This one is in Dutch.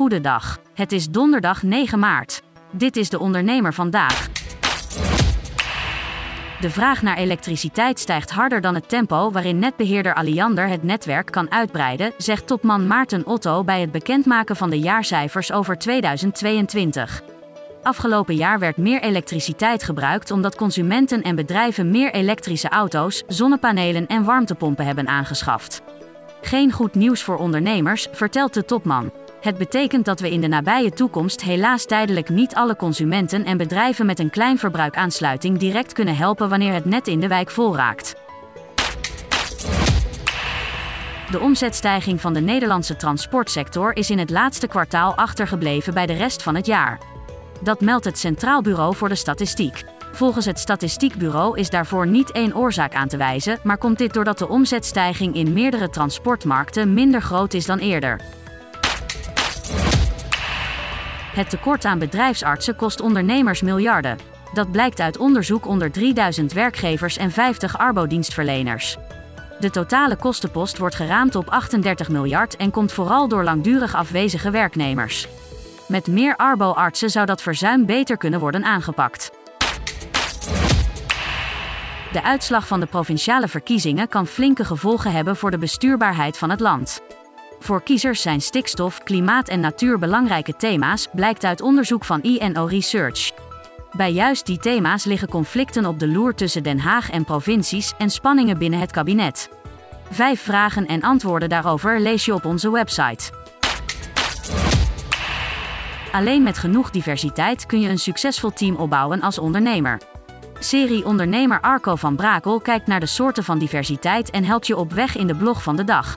Goedendag. Het is donderdag 9 maart. Dit is de ondernemer vandaag. De vraag naar elektriciteit stijgt harder dan het tempo waarin netbeheerder Alliander het netwerk kan uitbreiden, zegt topman Maarten Otto bij het bekendmaken van de jaarcijfers over 2022. Afgelopen jaar werd meer elektriciteit gebruikt omdat consumenten en bedrijven meer elektrische auto's, zonnepanelen en warmtepompen hebben aangeschaft. Geen goed nieuws voor ondernemers, vertelt de topman. Het betekent dat we in de nabije toekomst helaas tijdelijk niet alle consumenten en bedrijven met een klein verbruikaansluiting direct kunnen helpen wanneer het net in de wijk vol raakt. De omzetstijging van de Nederlandse transportsector is in het laatste kwartaal achtergebleven bij de rest van het jaar. Dat meldt het Centraal Bureau voor de Statistiek. Volgens het Statistiekbureau is daarvoor niet één oorzaak aan te wijzen, maar komt dit doordat de omzetstijging in meerdere transportmarkten minder groot is dan eerder. Het tekort aan bedrijfsartsen kost ondernemers miljarden. Dat blijkt uit onderzoek onder 3000 werkgevers en 50 arbodienstverleners. De totale kostenpost wordt geraamd op 38 miljard en komt vooral door langdurig afwezige werknemers. Met meer arbo-artsen zou dat verzuim beter kunnen worden aangepakt. De uitslag van de provinciale verkiezingen kan flinke gevolgen hebben voor de bestuurbaarheid van het land. Voor kiezers zijn stikstof, klimaat en natuur belangrijke thema's, blijkt uit onderzoek van INO Research. Bij juist die thema's liggen conflicten op de loer tussen Den Haag en provincies en spanningen binnen het kabinet. Vijf vragen en antwoorden daarover lees je op onze website. Alleen met genoeg diversiteit kun je een succesvol team opbouwen als ondernemer. Serie ondernemer Arco van Brakel kijkt naar de soorten van diversiteit en helpt je op weg in de blog van de dag.